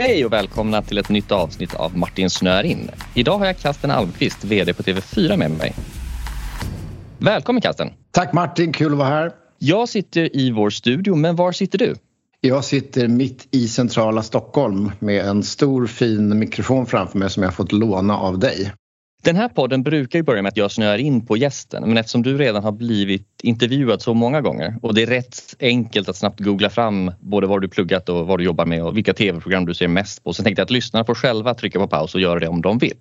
Hej och välkomna till ett nytt avsnitt av Martin snör in. Idag har jag Kasten Almqvist, VD på TV4 med mig. Välkommen Kasten! Tack Martin, kul att vara här. Jag sitter i vår studio, men var sitter du? Jag sitter mitt i centrala Stockholm med en stor fin mikrofon framför mig som jag fått låna av dig. Den här podden brukar ju börja med att jag snöar in på gästen men eftersom du redan har blivit intervjuad så många gånger och det är rätt enkelt att snabbt googla fram både vad du pluggat och vad du jobbar med och vilka tv-program du ser mest på så tänkte jag att lyssnarna får själva trycka på paus och göra det om de vill.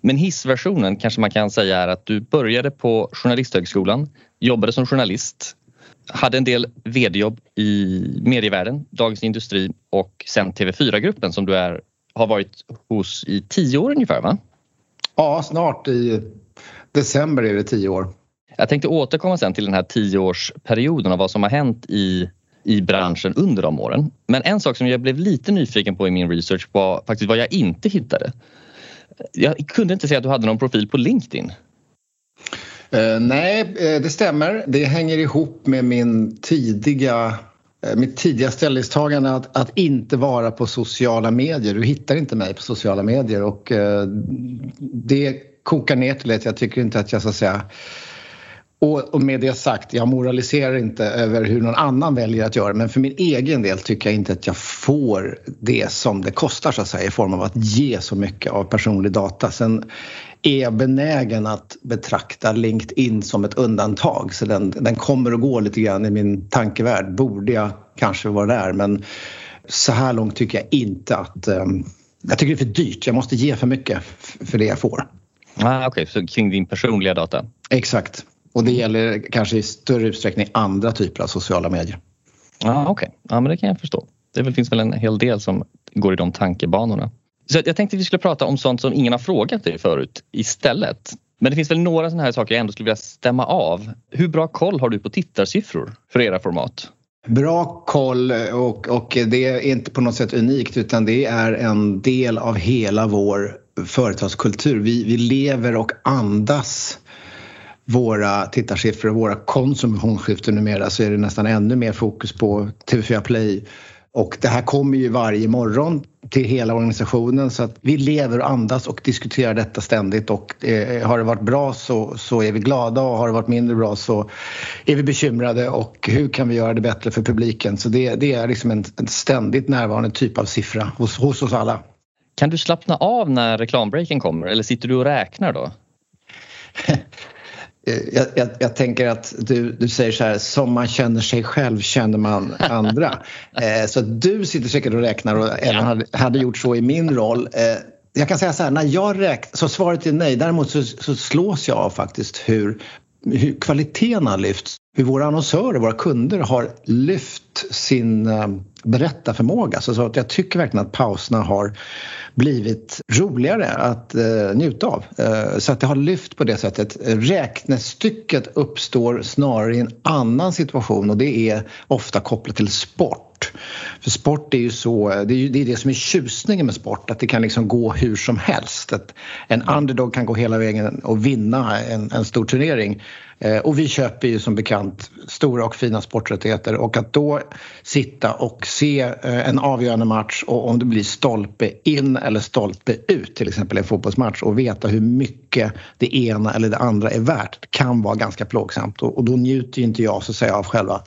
Men hissversionen kanske man kan säga är att du började på Journalisthögskolan, jobbade som journalist, hade en del vd-jobb i medievärlden, Dagens Industri och sen TV4-gruppen som du är, har varit hos i tio år ungefär va? Ja, snart i december är det tio år. Jag tänkte återkomma sen till den här tioårsperioden och vad som har hänt i, i branschen under de åren. Men en sak som jag blev lite nyfiken på i min research var faktiskt vad jag inte hittade. Jag kunde inte se att du hade någon profil på LinkedIn. Uh, nej, eh, det stämmer. Det hänger ihop med min tidiga Eh, mitt tidiga ställningstagande att, att inte vara på sociala medier. Du hittar inte mig på sociala medier och eh, det kokar ner till att jag tycker inte att jag så att säga och, och med det sagt, jag moraliserar inte över hur någon annan väljer att göra men för min egen del tycker jag inte att jag får det som det kostar så att säga i form av att ge så mycket av personlig data. Sen är benägen att betrakta LinkedIn som ett undantag så den, den kommer att gå lite grann i min tankevärld. Borde jag kanske vara där men så här långt tycker jag inte att um, jag tycker det är för dyrt. Jag måste ge för mycket för det jag får. Ah, Okej, okay. så kring din personliga data? Exakt. Och det gäller kanske i större utsträckning andra typer av sociala medier. Ah, Okej, okay. ja, men det kan jag förstå. Det finns väl en hel del som går i de tankebanorna. Så jag tänkte att vi skulle prata om sånt som ingen har frågat dig förut istället. Men det finns väl några sådana här saker jag ändå skulle vilja stämma av. Hur bra koll har du på tittarsiffror för era format? Bra koll och, och det är inte på något sätt unikt utan det är en del av hela vår företagskultur. Vi, vi lever och andas våra tittarsiffror och våra konsumtionsskiften numera så är det nästan ännu mer fokus på TV4 Play och det här kommer ju varje morgon till hela organisationen så att vi lever och andas och diskuterar detta ständigt och eh, har det varit bra så, så är vi glada och har det varit mindre bra så är vi bekymrade och hur kan vi göra det bättre för publiken? Så det, det är liksom en, en ständigt närvarande typ av siffra hos, hos oss alla. Kan du slappna av när reklambreaken kommer eller sitter du och räknar då? Eh, jag, jag, jag, tänker att du, du säger så här, som man känner sig själv känner man andra. eh, så du sitter säkert och räknar och även hade, hade gjort så i min roll. Eh, jag kan säga så här, när jag räknar, så svaret är nej. Däremot så, så slås jag av faktiskt hur, hur kvaliteten har lyfts. Hur våra annonsörer, våra kunder har lyft sin eh, berättarförmåga. Så, att jag tycker verkligen att pauserna har blivit roligare att eh, njuta av. Eh, så att det har lyft på det sättet. Räknestycket uppstår snarare i en annan situation och det är ofta kopplat till sport. För sport är ju så, det är ju det, är det som är tjusningen med sport, att det kan liksom gå hur som helst. Att en underdog kan gå hela vägen och vinna en, en stor turnering. Eh, och vi köper ju som bekant stora och fina sporträttigheter och att då sitta och se eh, en avgörande match och om det blir stolpe in eller stolpe ut till exempel i en fotbollsmatch och veta hur mycket det ena eller det andra är värt kan vara ganska plågsamt och, då njuter ju inte jag så att säga av själva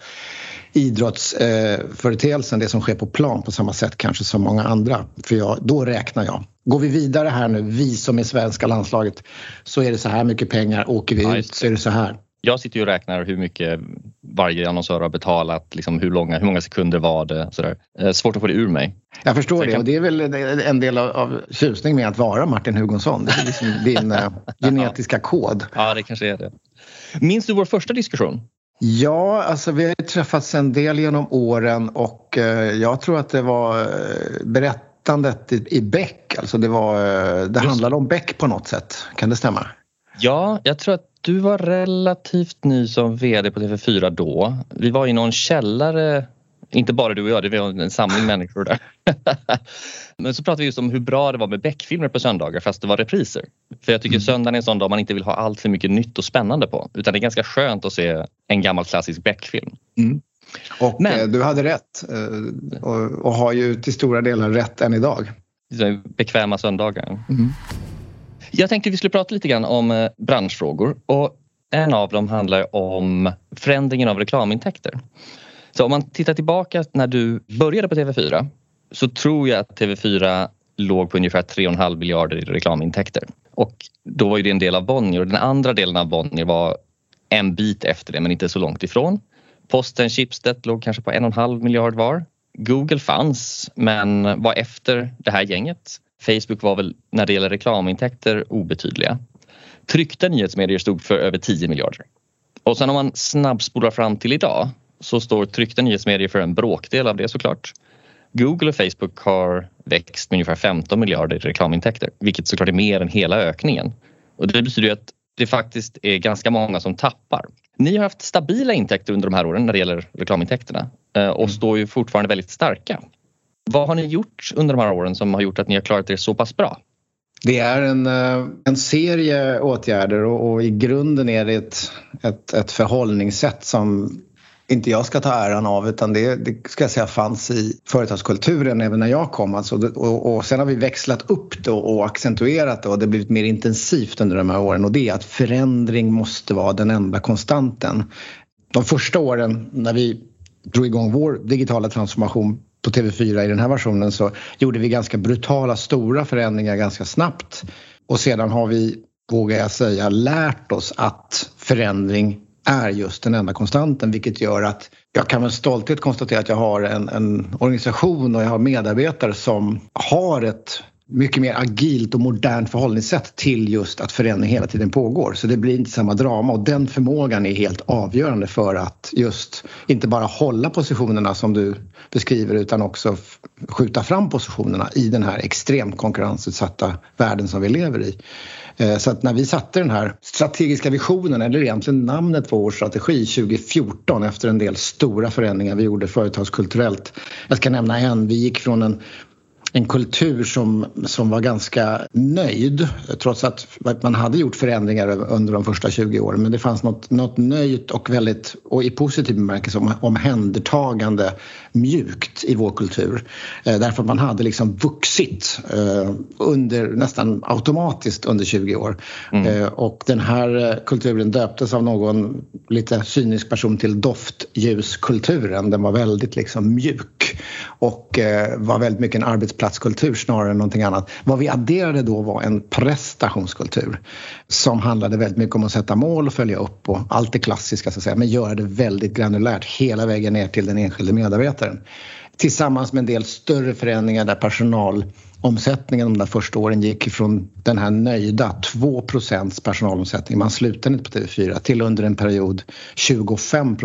idrottsföreteelsen, det som sker på plan på samma sätt kanske som många andra. För jag, då räknar jag. Går vi vidare här nu, vi som är svenska landslaget, så är det så här mycket pengar. Åker vi ja, ut så är det så här. Jag sitter ju och räknar hur mycket varje annonsör har betalat, liksom hur, långa, hur många sekunder var det? Sådär. Eh, svårt att få det ur mig. Jag förstår det kan... och det är väl en del av, av tjusning med att vara Martin Hugosson. Det är liksom din uh, genetiska kod. Ja, det kanske är det. Minns du vår första diskussion? Ja, alltså vi har träffats en del genom åren och eh, jag tror att det var berätt berättandet i, i Beck, alltså det, var, det handlade om Beck på något sätt. Kan det stämma? Ja, jag tror att du var relativt ny som VD på TV4 då. Vi var i någon källare, inte bara du och jag, det var en samling människor där. Men så pratade vi just om hur bra det var med Beck-filmer på söndagar fast det var repriser. För jag tycker mm. söndagen är en sån dag man inte vill ha allt för mycket nytt och spännande på utan det är ganska skönt att se en gammal klassisk Beck-film. Mm. Och Men, du hade rätt och, och, har ju till stora delar rätt än idag. Bekväma söndagar. Mm. Jag tänkte vi skulle prata lite grann om branschfrågor och en av dem handlar om förändringen av reklamintäkter. Så om man tittar tillbaka när du började på TV4 så tror jag att TV4 låg på ungefär 3,5 miljarder i reklamintäkter. Och då var ju det en del av Bonnier och den andra delen av Bonnier var en bit efter det men inte så långt ifrån. Posten Schibsted låg kanske på en och en halv miljard var. Google fanns men var efter det här gänget. Facebook var väl när det gäller reklamintäkter obetydliga. Tryckta nyhetsmedier stod för över 10 miljarder. Och sen om man snabbspolar fram till idag så står tryckta nyhetsmedier för en bråkdel av det såklart. Google och Facebook har växt med ungefär 15 miljarder i reklamintäkter, vilket såklart är mer än hela ökningen. Och det betyder att det faktiskt är ganska många som tappar. Ni har haft stabila intäkter under de här åren när det gäller reklamintäkterna eh, och mm. står ju fortfarande väldigt starka. Vad har ni gjort under de här åren som har gjort att ni har klarat er så pass bra? Det är en, eh, en serie åtgärder och, och i grunden är det ett, ett, ett förhållningssätt som inte jag ska ta äran av utan det, det ska jag säga fanns i företagskulturen även när jag kom. Alltså, och, och sen har vi växlat upp det och accentuerat det och det har blivit mer intensivt under de här åren och det är att förändring måste vara den enda konstanten. De första åren när vi drog igång vår digitala transformation på TV4 i den här versionen så gjorde vi ganska brutala stora förändringar ganska snabbt och sedan har vi, vågar jag säga, lärt oss att förändring är just den enda konstanten vilket gör att jag kan med stolthet konstatera att jag har en, en organisation och jag har medarbetare som har ett mycket mer agilt och modernt förhållningssätt till just att förändring hela tiden pågår. Så det blir inte samma drama och den förmågan är helt avgörande för att just inte bara hålla positionerna som du beskriver utan också skjuta fram positionerna i den här extremt konkurrensutsatta världen som vi lever i. Eh, så att när vi satte den här strategiska visionen, eller egentligen namnet på vår strategi 2014 efter en del stora förändringar vi gjorde företagskulturellt. Jag ska nämna en, vi gick från en en kultur som, som var ganska nöjd trots att man hade gjort förändringar under de första 20 åren. Men det fanns något, något nöjt och väldigt, och i positiv bemärkelse, omhändertagande mjukt i vår kultur. Eh, därför att man hade liksom vuxit eh, under, nästan automatiskt under 20 år. Mm. Eh, och den här kulturen döptes av någon lite cynisk person till doftljuskulturen. Den var väldigt liksom mjuk och var väldigt mycket en sittplatskultur snarare än någonting annat. Vad vi adderade då var en prestationskultur som handlade väldigt mycket om att sätta mål och följa upp och allt det klassiska så att säga, men göra det väldigt granulärt hela vägen ner till den enskilde medarbetaren. Tillsammans med en del större förändringar där personalomsättningen de där första åren gick från den här nöjda 2% personalomsättning, man slutade inte på TV4, till under en period 25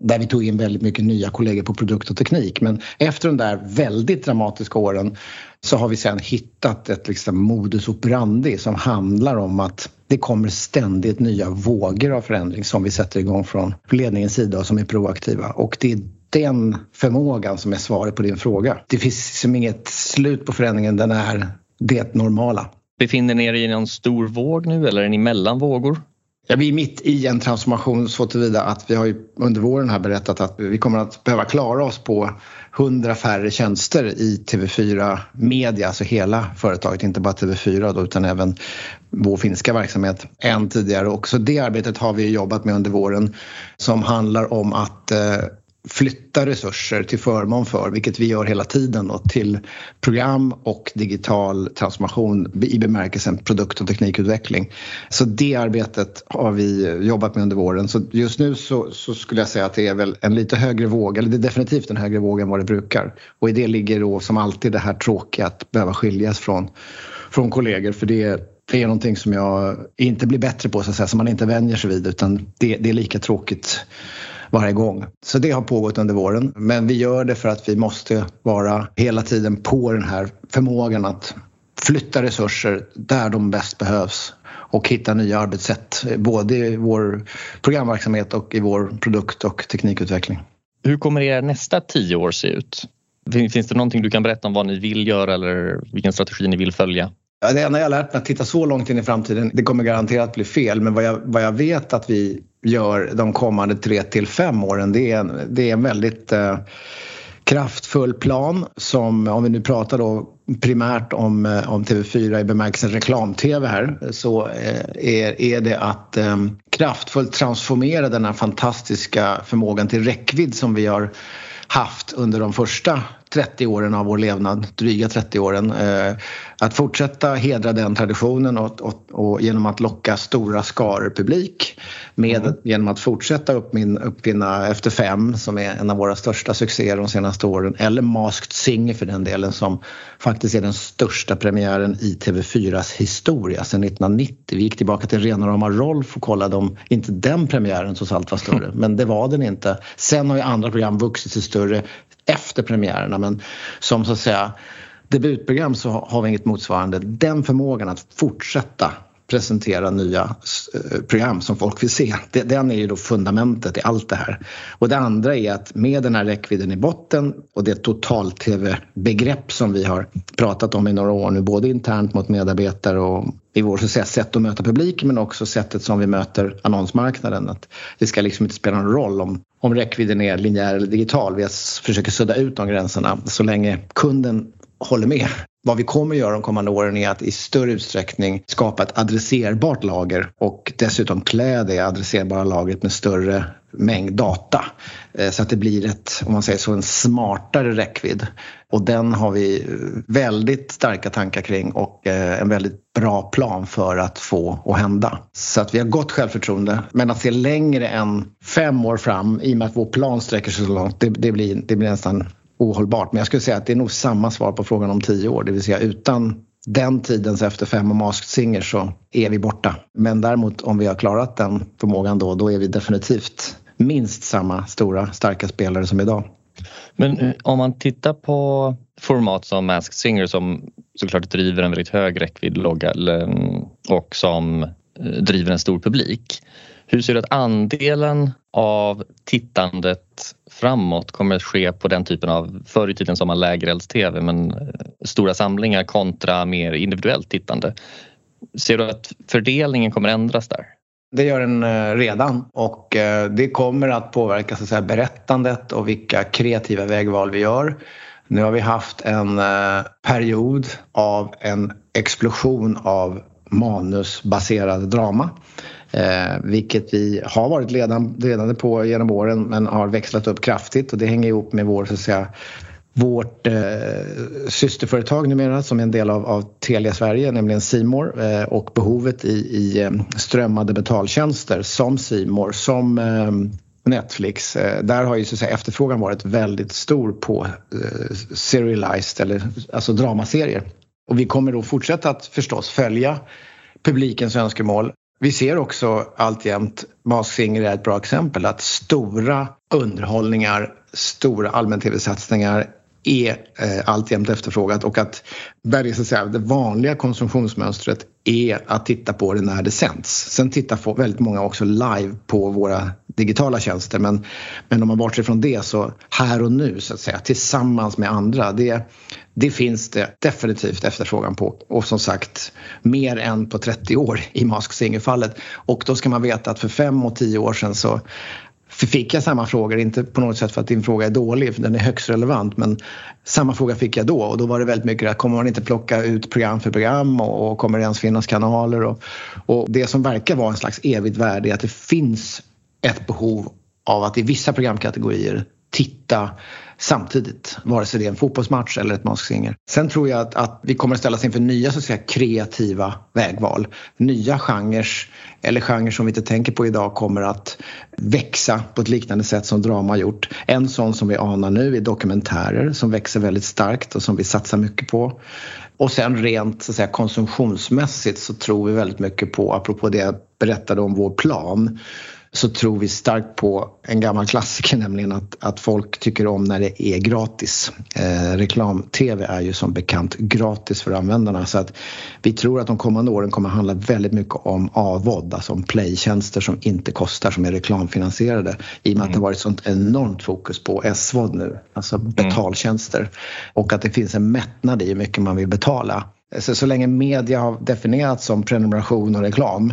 där vi tog in väldigt mycket nya kollegor på produkt och teknik. Men efter de där väldigt dramatiska åren så har vi sen hittat ett liksom modus operandi som handlar om att det kommer ständigt nya vågor av förändring som vi sätter igång från ledningens sida och som är proaktiva. Och det är den förmågan som är svaret på din fråga. Det finns liksom inget slut på förändringen, den är det normala. Befinner ni er i någon stor våg nu eller är ni mellan vågor? Ja, vi är mitt i en transformation så tillvida att vi har ju under våren här berättat att vi kommer att behöva klara oss på 100 färre tjänster i TV4 Media, alltså hela företaget, inte bara TV4 då, utan även vår finska verksamhet än tidigare. Och så det arbetet har vi jobbat med under våren som handlar om att eh, flytta resurser till förmån för, vilket vi gör hela tiden, då, till program och digital transformation i bemärkelsen produkt och teknikutveckling. Så det arbetet har vi jobbat med under våren. Så just nu så, så, skulle jag säga att det är väl en lite högre våg, eller det är definitivt en högre våg än vad det brukar. Och i det ligger då som alltid det här tråkiga att behöva skiljas från, från kollegor för det det är någonting som jag inte blir bättre på så att säga, som man inte vänjer sig vid utan det, det är lika tråkigt varje gång. Så det har pågått under våren. Men vi gör det för att vi måste vara hela tiden på den här förmågan att flytta resurser där de bäst behövs och hitta nya arbetssätt både i vår programverksamhet och i vår produkt och teknikutveckling. Hur kommer era nästa tio år se ut? Finns det någonting du kan berätta om vad ni vill göra eller vilken strategi ni vill följa? Ja, det enda jag lärt mig att titta så långt in i framtiden, det kommer garanterat bli fel, men vad jag, vad jag vet att vi gör de kommande tre till fem åren. Det är en, det är en väldigt eh, kraftfull plan som, om vi nu pratar då primärt om, eh, om TV4 i bemärkelsen reklam-TV här, så eh, är, är det att eh, kraftfullt transformera den här fantastiska förmågan till räckvidd som vi har haft under de första 30 åren av vår levnad, dryga 30 åren. Eh, att fortsätta hedra den traditionen och, och, och genom att locka stora skaror publik med, mm. genom att fortsätta uppmin, uppfinna Efter fem som är en av våra största succéer de senaste åren eller Masked Singer för den delen som faktiskt är den största premiären i TV4s historia sedan 1990. Vi gick tillbaka till rena rama Rolf och kollade om inte den premiären trots allt var större, men det var den inte. Sen har ju andra program vuxit sig större efter premiärerna men som så att säga debutprogram så har vi inget motsvarande. Den förmågan att fortsätta presentera nya eh, program som folk vill se. Den är ju då fundamentet i allt det här. Och det andra är att med den här räckvidden i botten och det total-tv-begrepp som vi har pratat om i några år nu, både internt mot medarbetare och i vårt sätt att möta publiken men också sättet som vi möter annonsmarknaden. Att det ska liksom inte spela någon roll om, om räckvidden är linjär eller digital. Vi försöker sudda ut de gränserna så länge kunden håller med. Vad vi kommer att göra de kommande åren är att i större utsträckning skapa ett adresserbart lager och dessutom klä det adresserbara lagret med större mängd data eh, så att det blir ett, om man säger så, en smartare räckvidd. Och den har vi eh, väldigt starka tankar kring och eh, en väldigt bra plan för att få att hända. Så att vi har gott självförtroende. Men att se längre än fem år fram i och med att vår plan sträcker sig så långt, det, det blir, det blir nästan ohållbart. Men jag skulle säga att det är nog samma svar på frågan om tio år. Det vill säga utan den tidens efter fem och Masked Singer så är vi borta. Men däremot om vi har klarat den förmågan då, då är vi definitivt minst samma stora starka spelare som idag. Men eh, om man tittar på format som Masked Singer som såklart driver en väldigt hög räckvidd mm, och som eh, driver en stor publik. Hur ser du att andelen av tittandet framåt kommer att ske på den typen av, förr i tiden som man lägerelds-tv, men eh, stora samlingar kontra mer individuellt tittande. Ser du att fördelningen kommer ändras där? Det gör den eh, redan och eh, det kommer att påverka så att säga, berättandet och vilka kreativa vägval vi gör. Nu har vi haft en eh, period av en explosion av manusbaserad drama Eh, vilket vi har varit ledande på genom åren men har växlat upp kraftigt och det hänger ihop med vår, så att säga, vårt eh, systerföretag numera som är en del av, av Telia Sverige, nämligen Simor eh, och behovet i, i eh, strömmade betaltjänster som Simor som eh, Netflix. Eh, där har ju så att säga, efterfrågan varit väldigt stor på eh, serialized eller alltså dramaserier. Och vi kommer då fortsätta att förstås följa publikens önskemål vi ser också alltjämt, Mask Singer är ett bra exempel, att stora underhållningar, stora allmän-tv-satsningar är eh, alltjämt efterfrågat och att där så att säga, det vanliga konsumtionsmönstret är att titta på det när det sänds. Sen tittar väldigt många också live på våra digitala tjänster men, men om man bortser från det så här och nu så att säga tillsammans med andra det, det finns det definitivt efterfrågan på och som sagt mer än på 30 år i Mask Singer-fallet. Och då ska man veta att för fem och tio år sedan så fick jag samma frågor, inte på något sätt för att din fråga är dålig, för den är högst relevant, men samma fråga fick jag då och då var det väldigt mycket att kommer man inte plocka ut program för program och, och kommer det ens finnas kanaler? Och, och det som verkar vara en slags evigt värde är att det finns ett behov av att i vissa programkategorier titta samtidigt, vare sig det är en fotbollsmatch eller ett Mask Sen tror jag att, att, vi kommer att ställas inför nya så att säga, kreativa vägval. Nya genrer eller genrer som vi inte tänker på idag kommer att växa på ett liknande sätt som drama har gjort. En sån som vi anar nu är dokumentärer som växer väldigt starkt och som vi satsar mycket på. Och sen rent så att säga, konsumtionsmässigt så tror vi väldigt mycket på, apropå det jag berättade om vår plan, så tror vi starkt på en gammal klassiker, nämligen att, att folk tycker om när det är gratis. Eh, Reklam-tv är ju som bekant gratis för användarna så att vi tror att de kommande åren kommer handla väldigt mycket om avod, alltså om playtjänster som inte kostar, som är reklamfinansierade i och med mm. att det har varit sånt enormt fokus på SVOD nu, alltså mm. betaltjänster mm. och att det finns en mättnad i hur mycket man vill betala. Så, så länge media har definierats som prenumeration och reklam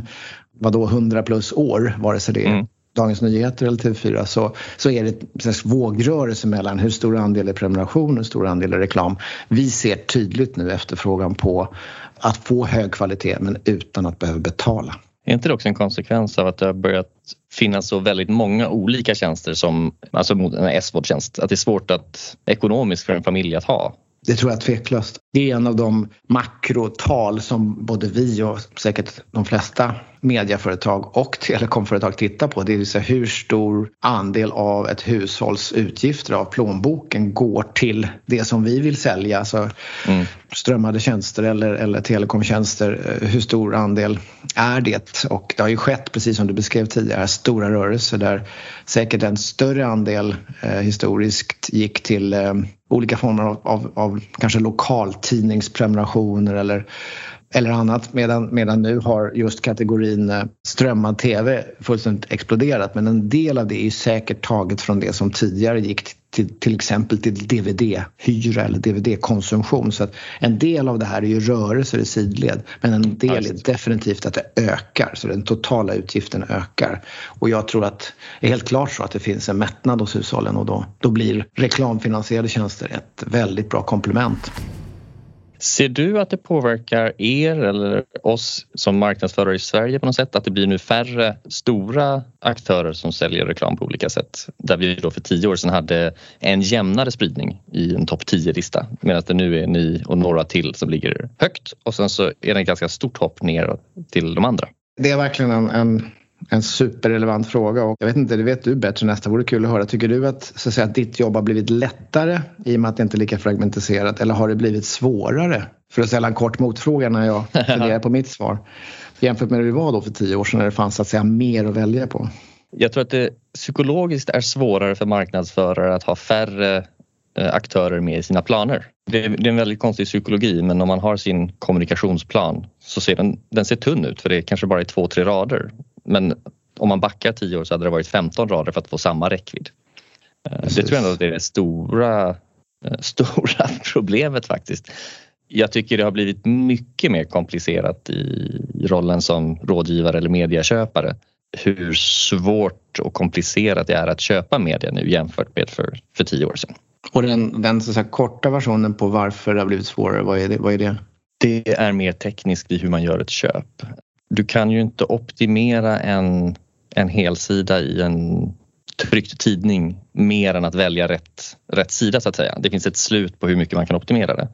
vadå 100 plus år, vare sig det är mm. Dagens Nyheter eller TV4 så, så är det en vågrörelse mellan hur stor andel är prenumeration och hur stor andel är reklam. Vi ser tydligt nu efterfrågan på att få hög kvalitet men utan att behöva betala. Är inte det också en konsekvens av att det har börjat finnas så väldigt många olika tjänster som alltså en S-vårdtjänst, att det är svårt att ekonomiskt för en familj att ha? Det tror jag tveklöst. Det är en av de makrotal som både vi och säkert de flesta mediaföretag och telekomföretag tittar på. Det vill säga hur stor andel av ett hushålls utgifter av plånboken går till det som vi vill sälja. Alltså mm. strömmade tjänster eller, eller telekomtjänster. Hur stor andel är det? Och det har ju skett, precis som du beskrev tidigare, stora rörelser där säkert en större andel eh, historiskt gick till eh, olika former av, av, av kanske lokaltidningsprenumerationer eller eller annat medan, medan nu har just kategorin eh, strömmad tv fullständigt exploderat. Men en del av det är säkert taget från det som tidigare gick till, till exempel till DVD-hyra eller DVD-konsumtion. Så att en del av det här är ju rörelser i sidled men en del är definitivt att det ökar, så den totala utgiften ökar. Och jag tror att det är helt klart så att det finns en mättnad hos hushållen och då, då blir reklamfinansierade tjänster ett väldigt bra komplement. Ser du att det påverkar er eller oss som marknadsförare i Sverige på något sätt? Att det blir nu färre stora aktörer som säljer reklam på olika sätt? Där vi då för tio år sedan hade en jämnare spridning i en topp 10-lista medan det nu är ni och några till som ligger högt och sen så är det ett ganska stort hopp ner till de andra. Det är verkligen en, en en superrelevant fråga och jag vet inte, det vet du bättre nästa. Vore kul att höra. Tycker du att, så att, säga, att ditt jobb har blivit lättare i och med att det inte är lika fragmentiserat eller har det blivit svårare? För att ställa en kort motfråga när jag funderar på mitt svar. Jämfört med hur det var då för tio år sedan när det fanns att säga mer att välja på. Jag tror att det psykologiskt är svårare för marknadsförare att ha färre eh, aktörer med i sina planer. Det är, en väldigt konstig psykologi men om man har sin kommunikationsplan så ser den, den ser tunn ut för det kanske bara är två, tre rader men om man backar tio år så hade det varit 15 rader för att få samma räckvidd. Precis. Eh, det tror jag ändå är det stora, eh, stora problemet faktiskt. Jag tycker det har blivit mycket mer komplicerat i rollen som rådgivare eller mediaköpare. Hur svårt och komplicerat det är att köpa media nu jämfört med för, för tio år sedan. Och den, den så korta versionen på varför det har blivit svårare, vad är det? Vad är det? Det är mer tekniskt i hur man gör ett köp du kan ju inte optimera en, en helsida i en tryckt tidning mer än att välja rätt, rätt sida så att säga. Det finns ett slut på hur mycket man kan optimera det.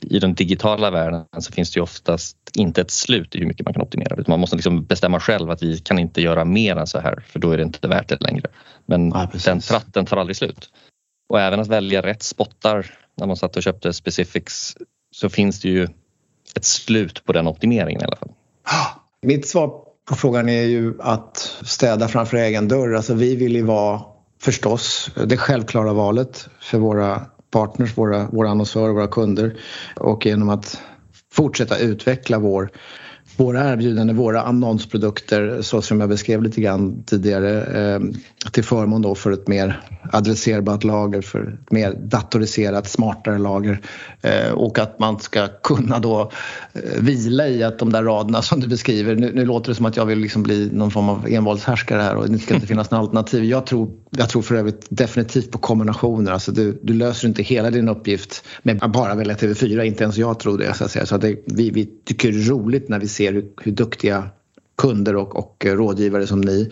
I den digitala världen så finns det ju oftast inte ett slut i hur mycket man kan optimera det. Man måste liksom bestämma själv att vi kan inte göra mer än så här för då är det inte värt det längre. Men ja, den tratten tar aldrig slut. Och även att välja rätt spottar när man satt och köpte specifics så finns det ju ett slut på den optimeringen i alla fall. Mitt svar på frågan är ju att städa framför egen dörr. Alltså vi vill ju vara förstås det självklara valet för våra partners, våra, våra annonsörer, våra kunder och genom att fortsätta utveckla vår våra erbjudanden, våra annonsprodukter så som jag beskrev lite grann tidigare eh, till förmån då för ett mer adresserbart lager, för ett mer datoriserat, smartare lager eh, och att man ska kunna då eh, vila i att de där raderna som du beskriver, nu, nu låter det som att jag vill liksom bli någon form av envåldshärskare här och det ska inte finnas några alternativ. Jag tror, jag tror för övrigt definitivt på kombinationer, alltså du, du löser inte hela din uppgift med att bara välja TV4, inte ens jag tror det. Så att säga. Så att det, vi, vi tycker det är roligt när vi ser hur, hur duktiga kunder och, och rådgivare som ni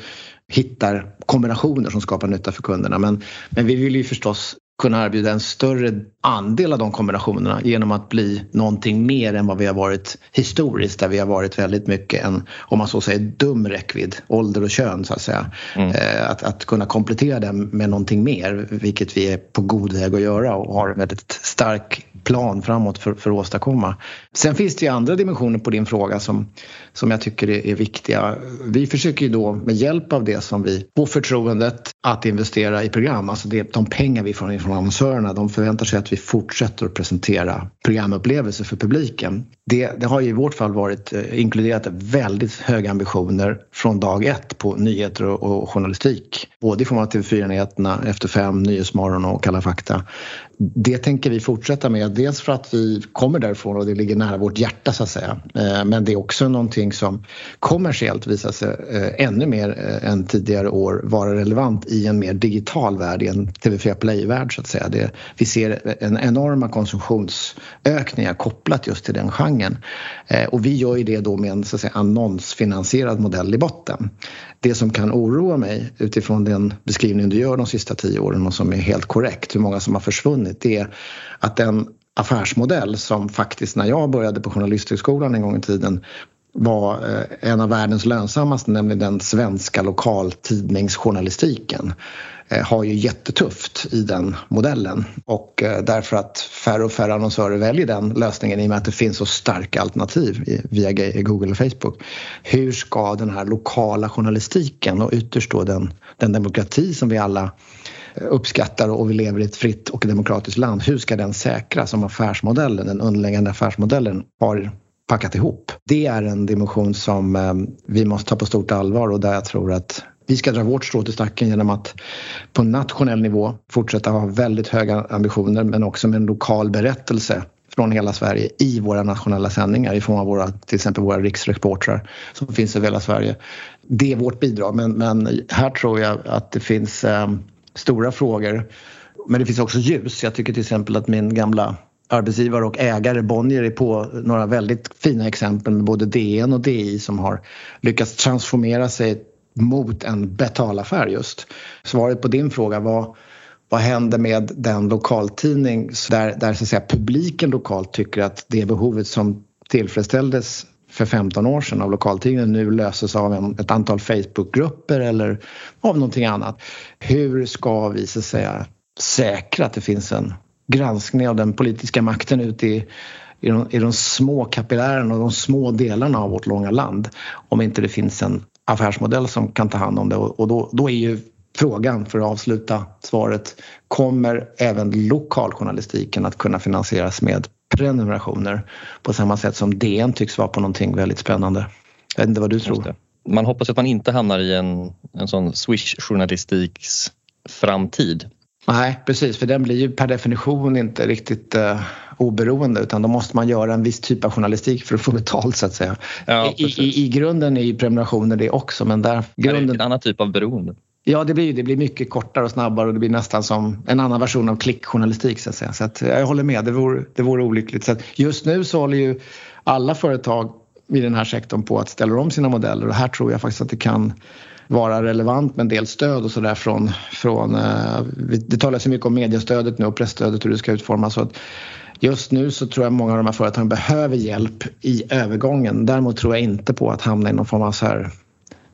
hittar kombinationer som skapar nytta för kunderna. Men, men vi vill ju förstås kunna erbjuda en större andel av de kombinationerna genom att bli någonting mer än vad vi har varit historiskt där vi har varit väldigt mycket en, om man så säger, dum räckvidd, ålder och kön så att säga. Mm. Eh, att, att kunna komplettera den med någonting mer, vilket vi är på god väg att göra och har en väldigt stark plan framåt för, för att åstadkomma. Sen finns det ju andra dimensioner på din fråga som, som jag tycker är, är viktiga. Vi försöker ju då med hjälp av det som vi får förtroendet att investera i program, alltså det, de pengar vi får från annonsörerna, de förväntar sig att vi fortsätter att presentera programupplevelser för publiken. Det, det har ju i vårt fall varit eh, inkluderat väldigt höga ambitioner från dag ett på nyheter och, och journalistik. Både i form av TV4-nyheterna, Efter fem, Nyhetsmorgon och Kalla fakta. Det tänker vi fortsätta med dels för att vi kommer därifrån och det ligger nära vårt hjärta så att säga. Eh, men det är också någonting som kommersiellt visar sig eh, ännu mer eh, än tidigare år vara relevant i en mer digital värld, i en TV4 Play-värld så att säga. Det, vi ser en enorma konsumtionsökningar kopplat just till den genren. Och vi gör ju det då med en så att säga, annonsfinansierad modell i botten. Det som kan oroa mig utifrån den beskrivning du gör de sista tio åren och som är helt korrekt, hur många som har försvunnit, det är att den affärsmodell som faktiskt när jag började på Journalisthögskolan en gång i tiden var eh, en av världens lönsammaste, nämligen den svenska lokaltidningsjournalistiken eh, har ju jättetufft i den modellen och eh, därför att färre och färre annonsörer väljer den lösningen i och med att det finns så starka alternativ via Google och Facebook. Hur ska den här lokala journalistiken och ytterst då den, den demokrati som vi alla uppskattar och vi lever i ett fritt och demokratiskt land. Hur ska den säkras om affärsmodellen, den underliggande affärsmodellen har packat ihop? Det är en dimension som eh, vi måste ta på stort allvar och där jag tror att vi ska dra vårt strå till stacken genom att på nationell nivå fortsätta ha väldigt höga ambitioner men också med en lokal berättelse från hela Sverige i våra nationella sändningar i form av våra, till exempel våra riksreportrar som finns över hela Sverige. Det är vårt bidrag men, men här tror jag att det finns eh, stora frågor. Men det finns också ljus. Jag tycker till exempel att min gamla arbetsgivare och ägare Bonnier är på några väldigt fina exempel med både DN och DI som har lyckats transformera sig mot en betalaffär just. Svaret på din fråga var vad händer med den lokaltidning där, där så att säga, publiken lokalt tycker att det behovet som tillfredsställdes för 15 år sedan av lokaltidningen nu löses av en, ett antal Facebookgrupper eller av någonting annat. Hur ska vi så att säga säkra att det finns en granskning av den politiska makten ute i, i, de, i de små kapillärerna och de små delarna av vårt långa land om inte det finns en affärsmodell som kan ta hand om det och, och då, då är ju frågan för att avsluta svaret kommer även lokaljournalistiken att kunna finansieras med prenumerationer på samma sätt som DN tycks vara på någonting väldigt spännande. Jag vet inte vad du tror. Man hoppas att man inte hamnar i en, en sån swish-journalistiks framtid. Nej, precis, för den blir ju per definition inte riktigt uh, oberoende utan då måste man göra en viss typ av journalistik för att få betalt så att säga. Ja, I, i, I, grunden är ju prenumerationer det också men där... Grunden... Det är en annan typ av beroende. Ja, det blir, det blir mycket kortare och snabbare och det blir nästan som en annan version av klickjournalistik så att säga. Så att jag håller med, det vore, det vore olyckligt. Så just nu så håller ju alla företag i den här sektorn på att ställa om sina modeller och här tror jag faktiskt att det kan vara relevant med en del stöd och sådär från, från eh, det talas ju mycket om mediestödet nu och pressstödet hur det ska utformas. Så att just nu så tror jag många av de här företagen behöver hjälp i övergången. Däremot tror jag inte på att hamna i någon form av så här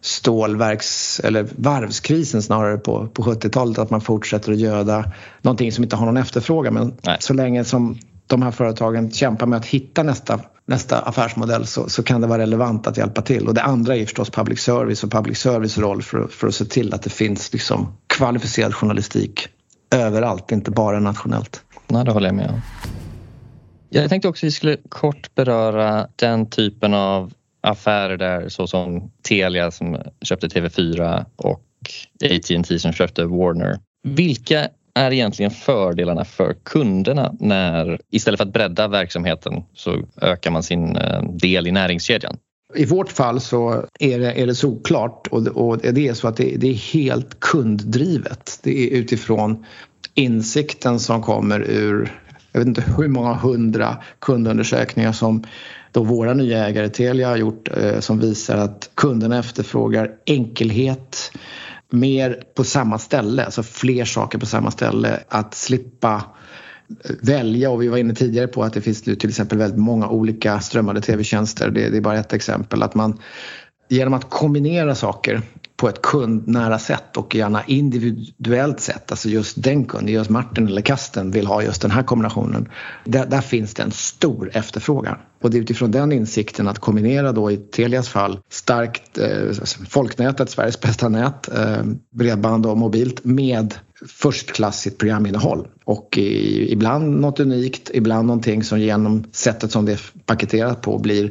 stålverks eller varvskrisen snarare på, på 70-talet att man fortsätter att göda någonting som inte har någon efterfrågan men Nej. så länge som de här företagen kämpar med att hitta nästa, nästa affärsmodell så, så kan det vara relevant att hjälpa till. Och det andra är förstås public service och public service roll för, för att se till att det finns liksom kvalificerad journalistik överallt, inte bara nationellt. Nej, det håller jag med om. Jag tänkte också att vi skulle kort beröra den typen av affärer där såsom Telia som köpte TV4 och AT&T som köpte Warner. Vilka är egentligen fördelarna för kunderna när istället för att bredda verksamheten så ökar man sin eh, del i näringskedjan? I vårt fall så är det, är det såklart och, och det är så att det, det är helt kunddrivet. Det är utifrån insikten som kommer ur jag vet inte hur många hundra kundundersökningar som då våra nya ägare Telia har gjort eh, som visar att kunderna efterfrågar enkelhet, mer på samma ställe, alltså fler saker på samma ställe. Att slippa eh, välja och vi var inne tidigare på att det finns nu till exempel väldigt många olika strömmade tv-tjänster. Det, det, är bara ett exempel. Att man genom att kombinera saker på ett kundnära sätt och gärna individuellt sätt. Alltså just den kunden, just Martin eller Kasten vill ha just den här kombinationen. Där, där, finns det en stor efterfrågan. Och det är utifrån den insikten att kombinera då i Telias fall starkt eh, alltså folknätet, Sveriges bästa nät, eh, bredband och mobilt med förstklassigt programinnehåll. Och i, ibland något unikt, ibland någonting som genom sättet som det är paketerat på blir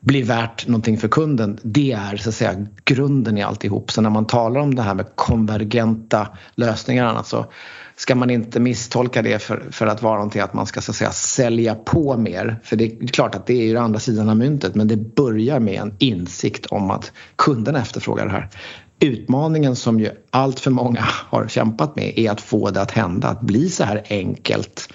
blir värt någonting för kunden, det är så att säga grunden i alltihop. Så när man talar om det här med konvergenta lösningar och annat så ska man inte misstolka det för, för att vara någonting att man ska så att säga sälja på mer. För det är klart att det är ju den andra sidan av myntet men det börjar med en insikt om att kunderna efterfrågar det här. Utmaningen som ju allt för många har kämpat med är att få det att hända, att bli så här enkelt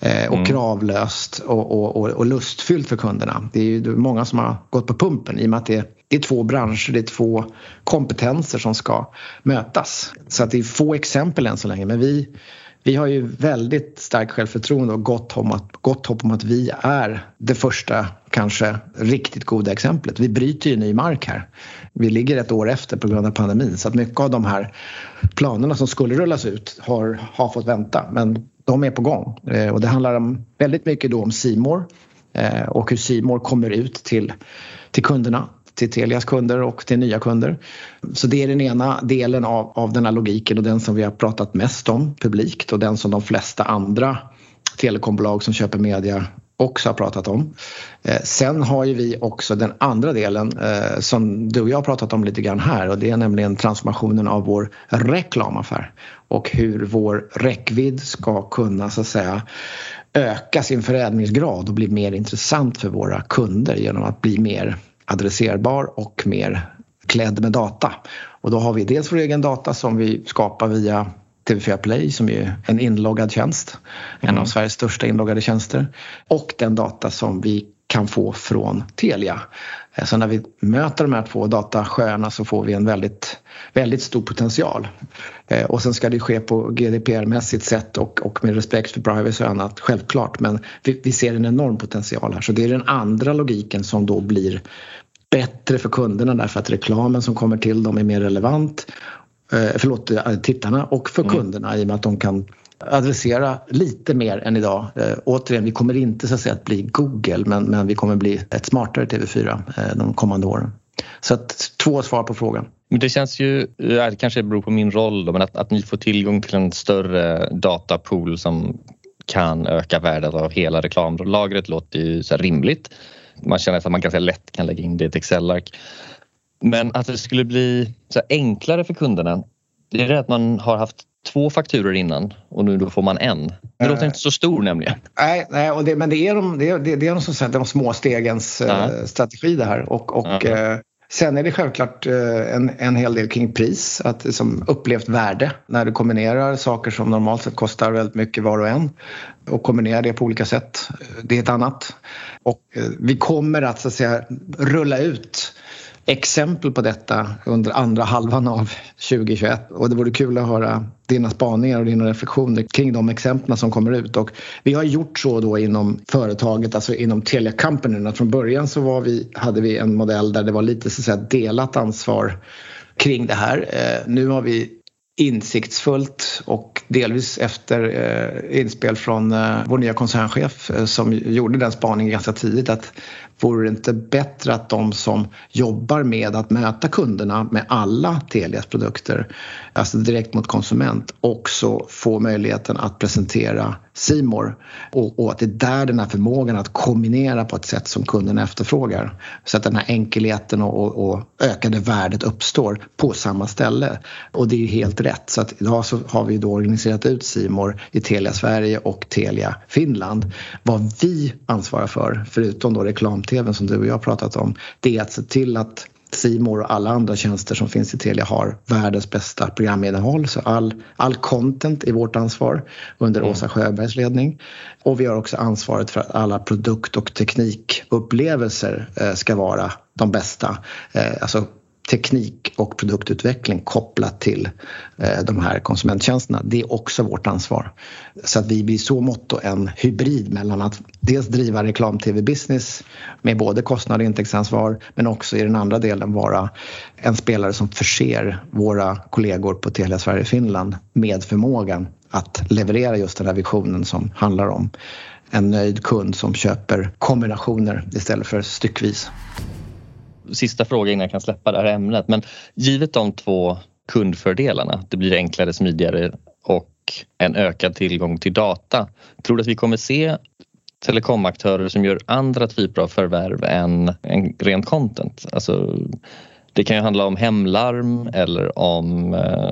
eh, och mm. kravlöst och, och, och, lustfyllt för kunderna. Det är ju många som har gått på pumpen i och med att det, det är två branscher, det är två kompetenser som ska mötas. Så att det är få exempel än så länge men vi vi har ju väldigt starkt självförtroende och gott, om att, gott hopp om att vi är det första, kanske riktigt goda exemplet. Vi bryter ju ny mark här. Vi ligger ett år efter på grund av pandemin så att mycket av de här planerna som skulle rullas ut har, har fått vänta. Men de är på gång eh, och det handlar om, väldigt mycket då om Simor eh, och hur Simor kommer ut till, till kunderna till Telias kunder och till nya kunder. Så det är den ena delen av, av den här logiken och den som vi har pratat mest om publikt och den som de flesta andra telekombolag som köper media också har pratat om. Eh, sen har ju vi också den andra delen eh, som du och jag har pratat om lite grann här och det är nämligen transformationen av vår reklamaffär och hur vår räckvidd ska kunna så att säga öka sin förädlingsgrad och bli mer intressant för våra kunder genom att bli mer adresserbar och mer klädd med data. Och då har vi dels vår egen data som vi skapar via TV4 Play som är en inloggad tjänst, mm. en av Sveriges största inloggade tjänster och den data som vi kan få från Telia. Eh, så när vi möter de här två datasjöarna så får vi en väldigt, väldigt stor potential. Eh, och sen ska det ske på GDPR-mässigt sätt och, och med respekt för privacy och annat, självklart. Men vi, vi ser en enorm potential här. Så det är den andra logiken som då blir bättre för kunderna därför att reklamen som kommer till dem är mer relevant. Eh, förlåt, tittarna och för mm. kunderna i och med att de kan adressera lite mer än idag. Eh, återigen, vi kommer inte så att, säga, att bli Google men, men vi kommer bli ett smartare TV4 eh, de kommande åren. Så att, två svar på frågan. Men det känns ju, det kanske beror på min roll då, men att, att ni får tillgång till en större datapool som kan öka värdet av hela reklamlagret låter ju så rimligt. Man känner att man ganska lätt kan lägga in det i ett Excel-ark. Men att det skulle bli så enklare för kunderna, det är det att man har haft två fakturor innan och nu då får man en. Det låter inte så stor nämligen. Nej, nej och det, men det är de, det är, det är de, som de små stegens uh strategi det här. Och, och uh Sen är det självklart eh, en, en hel del kring pris, att som upplevt värde när du kombinerar saker som normalt sett kostar väldigt mycket var och en och kombinerar det på olika sätt. Det är ett annat. Och vi kommer att, så att säga, rulla ut exempel på detta under andra halvan av 2021 och det vore kul att höra dina spaningar och dina reflektioner kring de exemplen som kommer ut. Och vi har gjort så då inom företaget, alltså inom Telia Company, att från början så var vi, hade vi en modell där det var lite så att säga, delat ansvar kring det här. Eh, nu har vi insiktsfullt och delvis efter eh, inspel från eh, vår nya koncernchef eh, som gjorde den spaningen ganska tidigt att vore det inte bättre att de som jobbar med att möta kunderna med alla Telias produkter, alltså direkt mot konsument, också får möjligheten att presentera Simor och, och, att det är där den här förmågan att kombinera på ett sätt som kunden efterfrågar. Så att den här enkelheten och, och, ökade värdet uppstår på samma ställe. Och det är helt rätt. Så att idag så har vi då organiserat ut Simor i Telia Sverige och Telia Finland. Vad vi ansvarar för, förutom då reklam reklam-tv som du och jag har pratat om, det är att se till att Simor och alla andra tjänster som finns i Telia har världens bästa programinnehåll. Så all, all content är vårt ansvar under mm. Åsa Sjöbergs ledning. Och vi har också ansvaret för att alla produkt och teknikupplevelser eh, ska vara de bästa. Eh, alltså teknik och produktutveckling kopplat till eh, de här konsumenttjänsterna. Det är också vårt ansvar. Så att vi blir så mått en hybrid mellan att dels driva reklam-tv-business med både kostnad och intäktsansvar men också i den andra delen vara en spelare som förser våra kollegor på Telia Sverige Finland med förmågan att leverera just den här visionen som handlar om en nöjd kund som köper kombinationer istället för styckvis sista fråga innan jag kan släppa det här ämnet. Men givet de två kundfördelarna, det blir enklare, smidigare och en ökad tillgång till data. Tror du att vi kommer se telekomaktörer som gör andra typer av förvärv än, än rent content. Alltså, det kan ju handla om hemlarm eller om eh,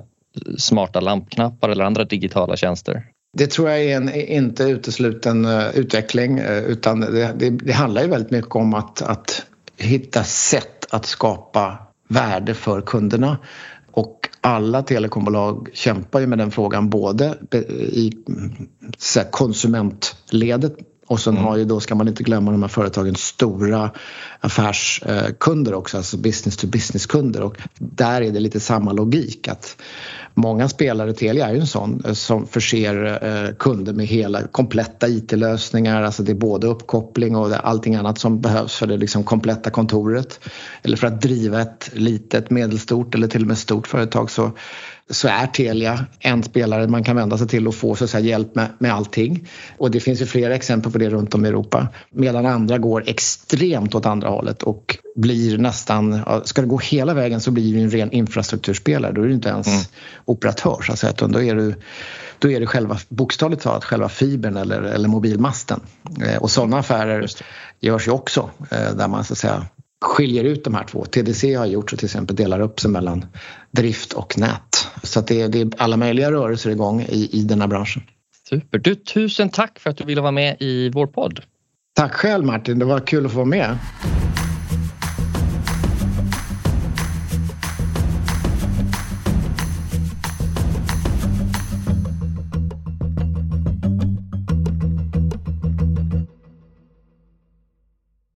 smarta lampknappar eller andra digitala tjänster. Det tror jag är en inte utesluten eh, utveckling eh, utan det, det, det, handlar ju väldigt mycket om att, att hitta sätt att skapa värde för kunderna. Och alla telekombolag kämpar ju med den frågan både i konsumentledet och sen mm. har ju då, ska man inte glömma de här företagens stora affärskunder också, alltså business to business kunder och där är det lite samma logik att många spelare, Telia är ju en sån eh, som förser eh, kunder med hela kompletta IT-lösningar, alltså det är både uppkoppling och allting annat som behövs för det liksom kompletta kontoret. Eller för att driva ett litet, medelstort eller till och med stort företag så så är Telia en spelare man kan vända sig till och få så att säga, hjälp med, med allting. Och det finns ju flera exempel på det runt om i Europa. Medan andra går extremt åt andra hållet och blir nästan, ska det gå hela vägen så blir det en ren infrastrukturspelare. Då är du inte ens mm. operatör så att säga, utan då är du då är det själva, bokstavligt talat själva fibern eller, eller mobilmasten. Eh, och sådana affärer görs ju också eh, där man så att säga skiljer ut de här två. TDC har gjort så till exempel delar upp sig mellan drift och nät. Så att det, är, det är alla möjliga rörelser igång i, i den här branschen. Super. Du, tusen tack för att du ville vara med i vår podd. Tack själv Martin, det var kul att få vara med.